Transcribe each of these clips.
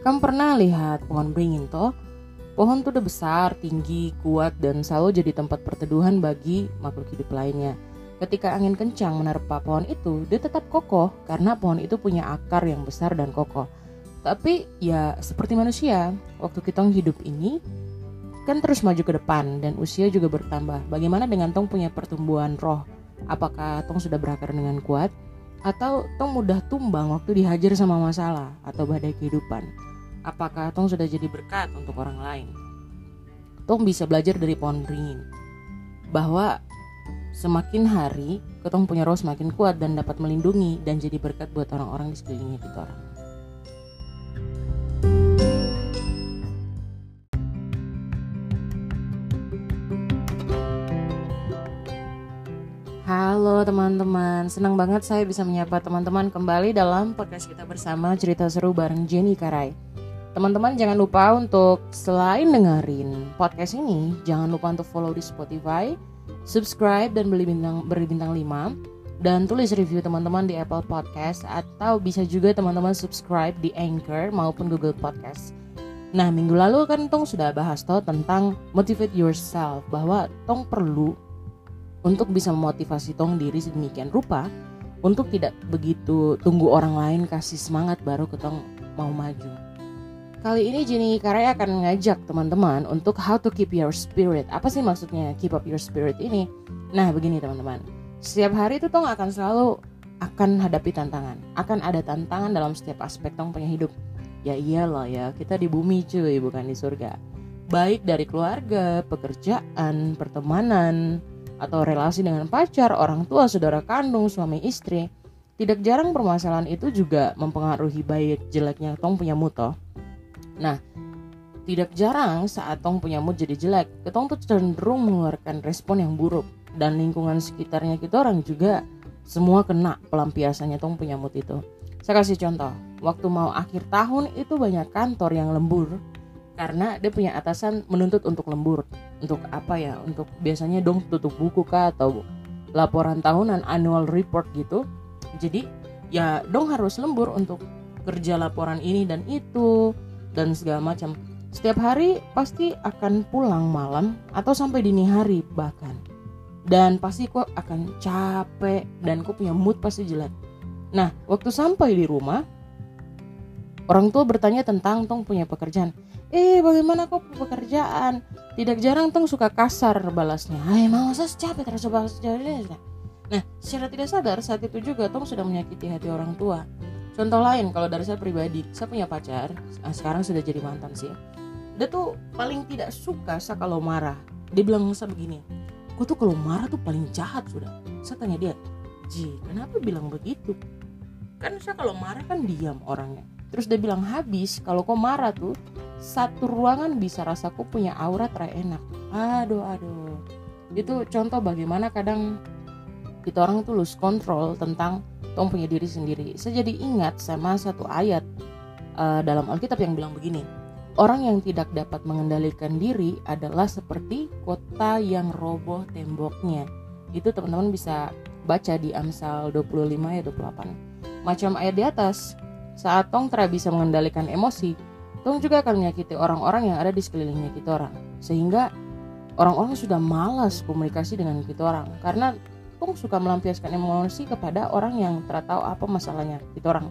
Kamu pernah lihat pohon beringin toh? Pohon tuh udah besar, tinggi, kuat, dan selalu jadi tempat perteduhan bagi makhluk hidup lainnya. Ketika angin kencang menerpa pohon itu, dia tetap kokoh karena pohon itu punya akar yang besar dan kokoh. Tapi ya seperti manusia, waktu kita hidup ini kan terus maju ke depan dan usia juga bertambah. Bagaimana dengan tong punya pertumbuhan roh? Apakah tong sudah berakar dengan kuat? Atau tong mudah tumbang waktu dihajar sama masalah atau badai kehidupan? Apakah tong sudah jadi berkat untuk orang lain? Tong bisa belajar dari pohon beringin bahwa semakin hari ketong punya roh semakin kuat dan dapat melindungi dan jadi berkat buat orang-orang di sekelilingnya kita orang. Halo teman-teman, senang banget saya bisa menyapa teman-teman kembali dalam podcast kita bersama cerita seru bareng Jenny Karai. Teman-teman jangan lupa untuk selain dengerin podcast ini, jangan lupa untuk follow di Spotify, subscribe dan beli bintang beri bintang 5 dan tulis review teman-teman di Apple Podcast atau bisa juga teman-teman subscribe di Anchor maupun Google Podcast. Nah, minggu lalu kan Tong sudah bahas toh tentang motivate yourself bahwa Tong perlu untuk bisa memotivasi Tong diri sedemikian rupa untuk tidak begitu tunggu orang lain kasih semangat baru ke Tong mau maju. Kali ini Jenny Karya akan ngajak teman-teman untuk how to keep your spirit. Apa sih maksudnya keep up your spirit ini? Nah begini teman-teman, setiap hari itu tong akan selalu akan hadapi tantangan. Akan ada tantangan dalam setiap aspek tong punya hidup. Ya iyalah ya, kita di bumi cuy, bukan di surga. Baik dari keluarga, pekerjaan, pertemanan, atau relasi dengan pacar, orang tua, saudara kandung, suami istri. Tidak jarang permasalahan itu juga mempengaruhi baik jeleknya tong punya muto. Nah, tidak jarang saat Tong punya mood jadi jelek, Ketong tuh cenderung mengeluarkan respon yang buruk dan lingkungan sekitarnya kita orang juga semua kena pelampiasannya Tong punya mood itu. Saya kasih contoh, waktu mau akhir tahun itu banyak kantor yang lembur karena dia punya atasan menuntut untuk lembur. Untuk apa ya? Untuk biasanya dong tutup buku kah atau laporan tahunan annual report gitu. Jadi ya dong harus lembur untuk kerja laporan ini dan itu dan segala macam. Setiap hari pasti akan pulang malam atau sampai dini hari bahkan. Dan pasti kok akan capek dan kok punya mood pasti jelek. Nah, waktu sampai di rumah, orang tua bertanya tentang Tong punya pekerjaan. Eh, bagaimana kok pekerjaan? Tidak jarang Tong suka kasar balasnya. Hai, mau saya capek terus balas Nah, secara tidak sadar saat itu juga Tong sudah menyakiti hati orang tua Contoh lain kalau dari saya pribadi, saya punya pacar, nah sekarang sudah jadi mantan sih. Dia tuh paling tidak suka saya kalau marah. Dia bilang saya begini, gue tuh kalau marah tuh paling jahat sudah. Saya tanya dia, Ji, kenapa bilang begitu? Kan saya kalau marah kan diam orangnya. Terus dia bilang habis kalau kau marah tuh satu ruangan bisa rasaku punya aura terenak. Aduh aduh. Itu contoh bagaimana kadang kita orang tuh lose control tentang punya diri sendiri. Saya jadi ingat sama satu ayat uh, dalam Alkitab yang bilang begini. Orang yang tidak dapat mengendalikan diri adalah seperti kota yang roboh temboknya. Itu teman-teman bisa baca di Amsal 25 ayat 28. Macam ayat di atas, saat Tong tidak bisa mengendalikan emosi, Tong juga akan menyakiti orang-orang yang ada di sekelilingnya kita orang. Sehingga orang-orang sudah malas komunikasi dengan kita orang. Karena Tong suka melampiaskan emosi kepada orang yang tidak tahu apa masalahnya kita orang.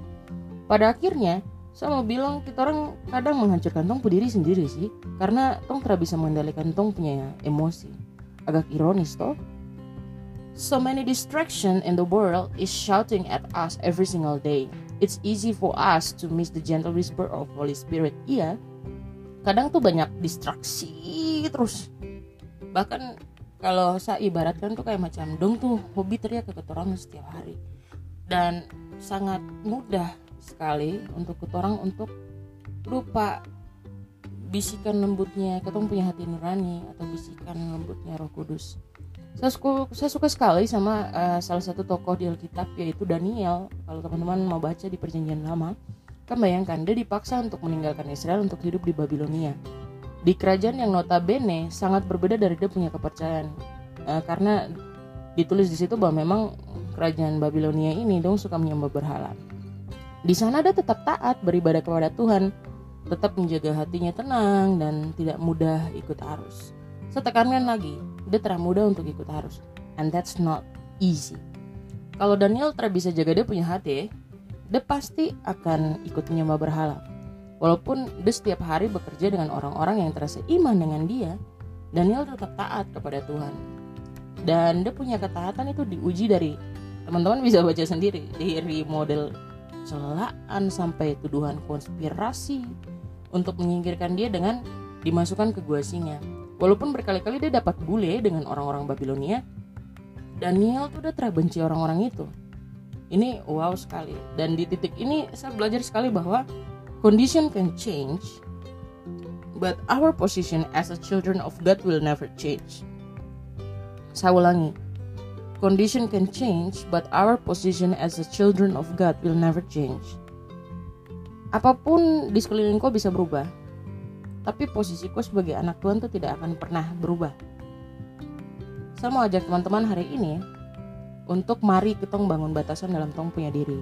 Pada akhirnya, saya mau bilang kita orang kadang menghancurkan Tong diri sendiri sih, karena Tong tidak bisa mengendalikan Tong punya emosi. Agak ironis toh. So many distraction in the world is shouting at us every single day. It's easy for us to miss the gentle whisper of Holy Spirit. Iya, kadang tuh banyak distraksi terus. Bahkan kalau saya ibaratkan tuh kayak macam dong tuh hobi teriak ke ketorang setiap hari. Dan sangat mudah sekali untuk ketorang untuk lupa bisikan lembutnya ketong punya hati nurani atau bisikan lembutnya roh kudus. Saya suka, saya suka sekali sama uh, salah satu tokoh di Alkitab yaitu Daniel. Kalau teman-teman mau baca di perjanjian lama kan bayangkan dia dipaksa untuk meninggalkan Israel untuk hidup di Babilonia di kerajaan yang notabene sangat berbeda dari dia punya kepercayaan uh, karena ditulis di situ bahwa memang kerajaan Babilonia ini dong suka menyembah berhala. Di sana dia tetap taat beribadah kepada Tuhan tetap menjaga hatinya tenang dan tidak mudah ikut arus. Saya tekankan lagi, dia terlalu mudah untuk ikut arus. And that's not easy. Kalau Daniel bisa jaga dia punya hati, dia pasti akan ikut menyembah berhala. Walaupun dia setiap hari bekerja dengan orang-orang yang terasa iman dengan dia, Daniel tetap taat kepada Tuhan. Dan dia punya ketaatan itu diuji dari teman-teman bisa baca sendiri dari model celaan sampai tuduhan konspirasi untuk menyingkirkan dia dengan dimasukkan ke gua singa. Walaupun berkali-kali dia dapat bule dengan orang-orang Babilonia, Daniel tuh udah terbenci orang-orang itu. Ini wow sekali. Dan di titik ini saya belajar sekali bahwa condition can change, but our position as a children of God will never change. Saya ulangi. Condition can change, but our position as a children of God will never change apa pun di sekeliling kau bisa berubah tapi posisiku sebagai anak Tuhan itu tidak akan pernah berubah saya mau ajak teman-teman hari ini untuk mari kita bangun batasan dalam tong punya diri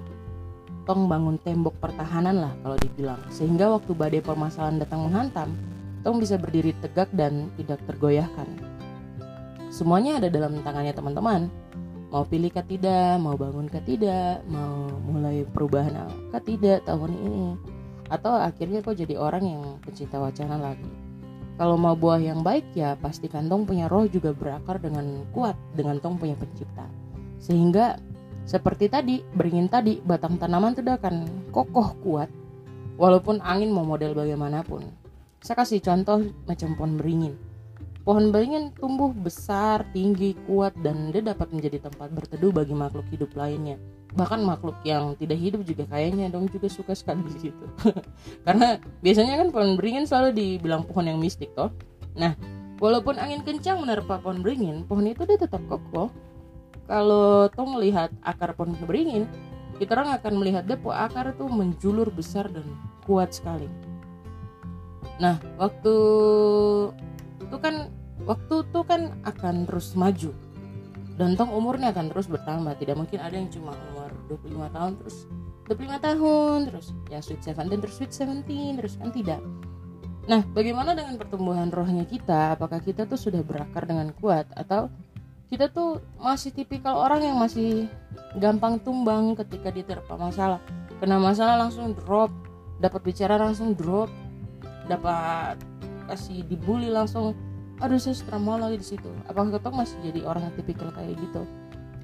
tong bangun tembok pertahanan lah kalau dibilang sehingga waktu badai permasalahan datang menghantam tong bisa berdiri tegak dan tidak tergoyahkan semuanya ada dalam tangannya teman-teman mau pilih kah tidak, mau bangun kah tidak, mau mulai perubahan kah tidak tahun ini, atau akhirnya kau jadi orang yang pecinta wacana lagi. Kalau mau buah yang baik ya pastikan tong punya roh juga berakar dengan kuat dengan tong punya pencipta. Sehingga seperti tadi, beringin tadi, batang tanaman itu akan kokoh kuat walaupun angin mau model bagaimanapun. Saya kasih contoh macam pohon beringin Pohon beringin tumbuh besar, tinggi, kuat, dan dia dapat menjadi tempat berteduh bagi makhluk hidup lainnya. Bahkan makhluk yang tidak hidup juga kayaknya dong juga suka sekali di situ. Karena biasanya kan pohon beringin selalu dibilang pohon yang mistik toh. Nah, walaupun angin kencang menerpa pohon beringin, pohon itu dia tetap kokoh. Kalau toh melihat akar pohon beringin, kita orang akan melihat dia akar itu menjulur besar dan kuat sekali. Nah, waktu itu kan waktu tuh kan akan terus maju. Dan tong umurnya akan terus bertambah. Tidak mungkin ada yang cuma umur 25 tahun terus 25 tahun terus ya sweet 17 terus sweet 17 terus kan tidak. Nah bagaimana dengan pertumbuhan rohnya kita? Apakah kita tuh sudah berakar dengan kuat? Atau kita tuh masih tipikal orang yang masih gampang tumbang ketika diterpa masalah. Kena masalah langsung drop dapat bicara langsung drop dapat kasih dibully langsung. Aduh saya trauma lagi di situ. Apakah ketong masih jadi orang yang tipikal kayak gitu?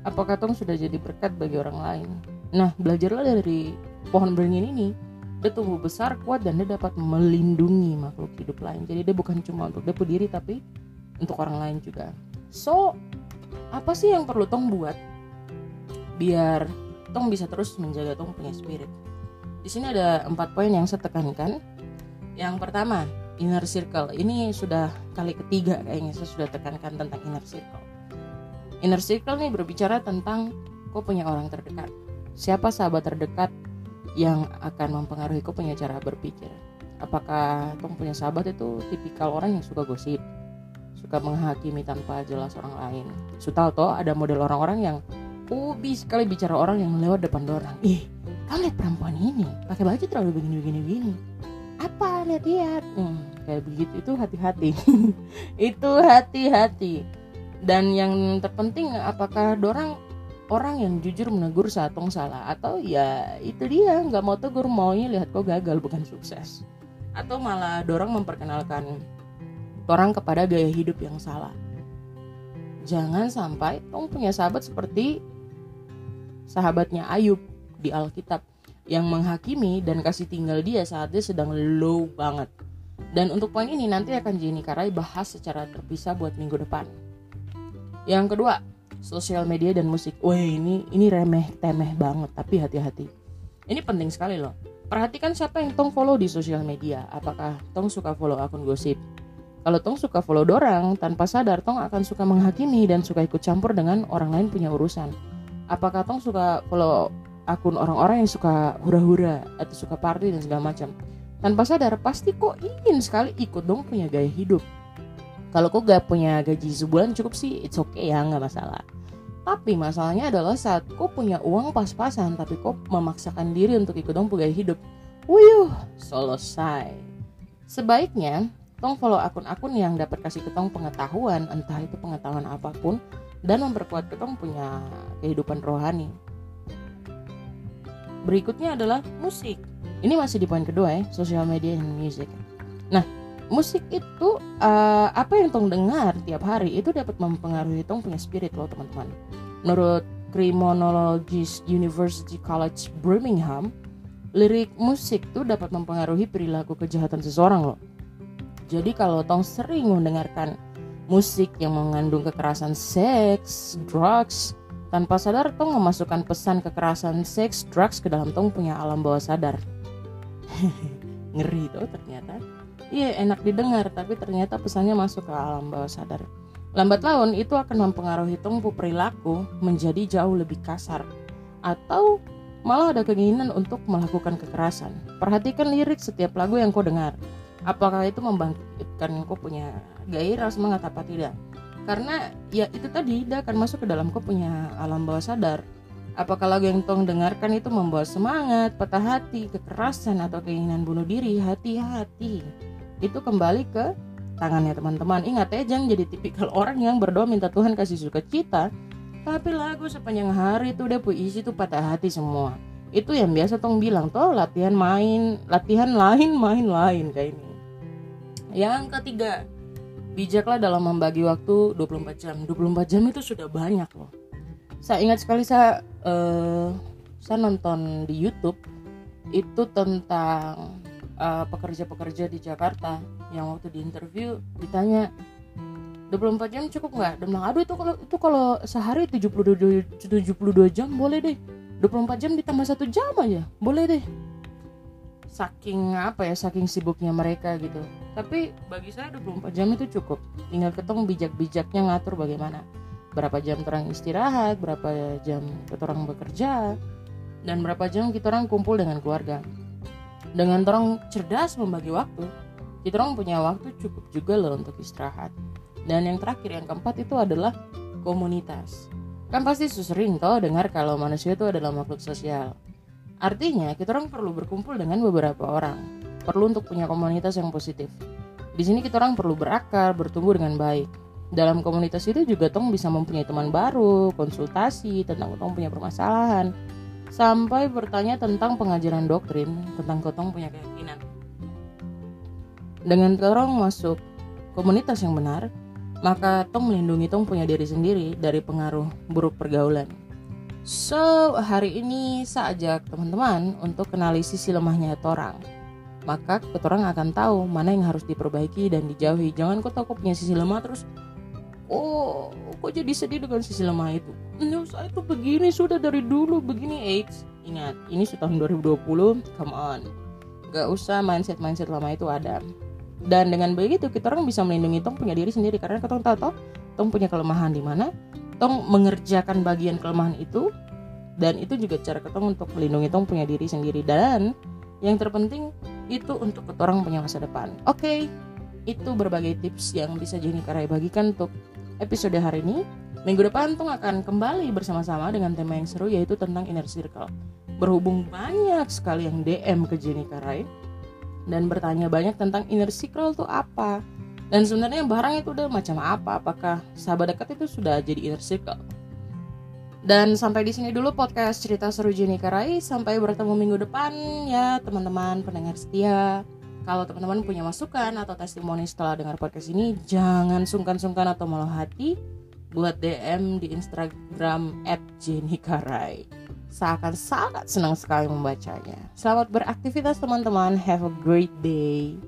Apakah ketong sudah jadi berkat bagi orang lain? Nah belajarlah dari pohon beringin ini. Dia tumbuh besar kuat dan dia dapat melindungi makhluk hidup lain. Jadi dia bukan cuma untuk dia diri tapi untuk orang lain juga. So apa sih yang perlu tong buat biar tong bisa terus menjaga tong punya spirit? Di sini ada empat poin yang saya tekankan. Yang pertama inner circle. Ini sudah kali ketiga kayaknya saya sudah tekankan tentang inner circle. Inner circle nih berbicara tentang kau punya orang terdekat. Siapa sahabat terdekat yang akan mempengaruhi kau punya cara berpikir? Apakah kau punya sahabat itu tipikal orang yang suka gosip suka menghakimi tanpa jelas orang lain. Sutal toh ada model orang-orang yang hobi sekali bicara orang yang lewat depan orang ih kamu lihat perempuan ini? Pakai baju terlalu begini begini begini apa lihat-lihat? Hmm, kayak begitu. Itu hati-hati. Itu hati-hati. Dan yang terpenting apakah dorang orang yang jujur menegur saat tong salah? Atau ya itu dia. Nggak mau tegur maunya lihat kok gagal bukan sukses. Atau malah dorang memperkenalkan orang kepada gaya hidup yang salah jangan sampai tong punya sahabat seperti sahabatnya Ayub di Alkitab yang menghakimi dan kasih tinggal dia saat dia sedang low banget. Dan untuk poin ini nanti akan Jenny Karai bahas secara terpisah buat minggu depan. Yang kedua, sosial media dan musik. Wah ini ini remeh temeh banget tapi hati-hati. Ini penting sekali loh. Perhatikan siapa yang Tong follow di sosial media. Apakah Tong suka follow akun gosip? Kalau Tong suka follow dorang, tanpa sadar Tong akan suka menghakimi dan suka ikut campur dengan orang lain punya urusan. Apakah Tong suka follow akun orang-orang yang suka hura-hura atau suka party dan segala macam tanpa sadar pasti kok ingin sekali ikut dong punya gaya hidup kalau kok gak punya gaji sebulan cukup sih it's okay ya nggak masalah tapi masalahnya adalah saat kok punya uang pas-pasan tapi kok memaksakan diri untuk ikut dong gaya hidup Wuyuh, selesai. Sebaiknya tong follow akun-akun yang dapat kasih ketong pengetahuan, entah itu pengetahuan apa pun, dan memperkuat ketong punya kehidupan rohani. Berikutnya adalah musik. Ini masih di poin kedua ya, social media and music. Nah, musik itu uh, apa yang tong dengar tiap hari itu dapat mempengaruhi tong punya spirit loh teman-teman. Menurut Criminologist University College Birmingham, lirik musik tuh dapat mempengaruhi perilaku kejahatan seseorang loh. Jadi kalau tong sering mendengarkan musik yang mengandung kekerasan seks, drugs, tanpa sadar tong memasukkan pesan kekerasan seks, drugs ke dalam tong punya alam bawah sadar. Ngeri tuh ternyata. Iya enak didengar tapi ternyata pesannya masuk ke alam bawah sadar. Lambat laun itu akan mempengaruhi tumpu perilaku menjadi jauh lebih kasar atau malah ada keinginan untuk melakukan kekerasan. Perhatikan lirik setiap lagu yang kau dengar. Apakah itu membangkitkan kau punya gairah semangat apa tidak? Karena ya itu tadi dia akan masuk ke dalam kau punya alam bawah sadar. Apakah lagu yang tong dengarkan itu membawa semangat, patah hati, kekerasan atau keinginan bunuh diri? Hati-hati. Itu kembali ke tangannya teman-teman ingat ya jangan jadi tipikal orang yang berdoa minta Tuhan kasih sukacita tapi lagu sepanjang hari itu udah puisi tuh patah hati semua itu yang biasa tong bilang tuh latihan main latihan lain main lain kayak ini yang ketiga bijaklah dalam membagi waktu 24 jam 24 jam itu sudah banyak loh saya ingat sekali saya uh, saya nonton di YouTube itu tentang uh, pekerja-pekerja di Jakarta yang waktu di interview ditanya 24 jam cukup nggak? Dan bilang, aduh itu kalau itu kalau sehari 72 72 jam boleh deh. 24 jam ditambah satu jam aja, boleh deh. Saking apa ya, saking sibuknya mereka gitu. Tapi bagi saya 24 jam itu cukup. Tinggal ketemu bijak-bijaknya ngatur bagaimana. Berapa jam terang istirahat, berapa jam kita orang bekerja, dan berapa jam kita orang kumpul dengan keluarga. Dengan orang cerdas membagi waktu kita orang punya waktu cukup juga loh untuk istirahat. Dan yang terakhir yang keempat itu adalah komunitas. Kan pasti sering toh dengar kalau manusia itu adalah makhluk sosial. Artinya kita orang perlu berkumpul dengan beberapa orang perlu untuk punya komunitas yang positif di sini kita orang perlu berakar bertumbuh dengan baik dalam komunitas itu juga tong bisa mempunyai teman baru, konsultasi tentang tong punya permasalahan, sampai bertanya tentang pengajaran doktrin tentang kotong punya keyakinan. Dengan Tong masuk komunitas yang benar, maka Tong melindungi Tong punya diri sendiri dari pengaruh buruk pergaulan. So, hari ini saya ajak teman-teman untuk kenali sisi lemahnya Torang. Maka ketorang akan tahu mana yang harus diperbaiki dan dijauhi. Jangan kau tahu kau punya sisi lemah terus oh kok jadi sedih dengan sisi lemah itu? No, saya tuh begini sudah dari dulu begini. X ingat ini tahun 2020 come on. Gak usah mindset mindset lama itu ada. Dan dengan begitu kita orang bisa melindungi tong punya diri sendiri. Karena kita tahu toh tong punya kelemahan di mana? Tong mengerjakan bagian kelemahan itu dan itu juga cara ketong untuk melindungi tong punya diri sendiri. Dan yang terpenting itu untuk orang punya masa depan oke okay, itu berbagai tips yang bisa Jenny Karai bagikan untuk episode hari ini. Minggu depan Tung akan kembali bersama-sama dengan tema yang seru yaitu tentang inner circle. Berhubung banyak sekali yang DM ke Jenny Karai dan bertanya banyak tentang inner circle itu apa. Dan sebenarnya barang itu udah macam apa? Apakah sahabat dekat itu sudah jadi inner circle? Dan sampai di sini dulu podcast cerita seru Jenny Karai. Sampai bertemu minggu depan ya teman-teman pendengar setia. Kalau teman-teman punya masukan atau testimoni setelah dengar podcast ini, jangan sungkan-sungkan atau malah hati buat DM di Instagram @jenikarai. Saya akan sangat senang sekali membacanya. Selamat beraktivitas teman-teman. Have a great day.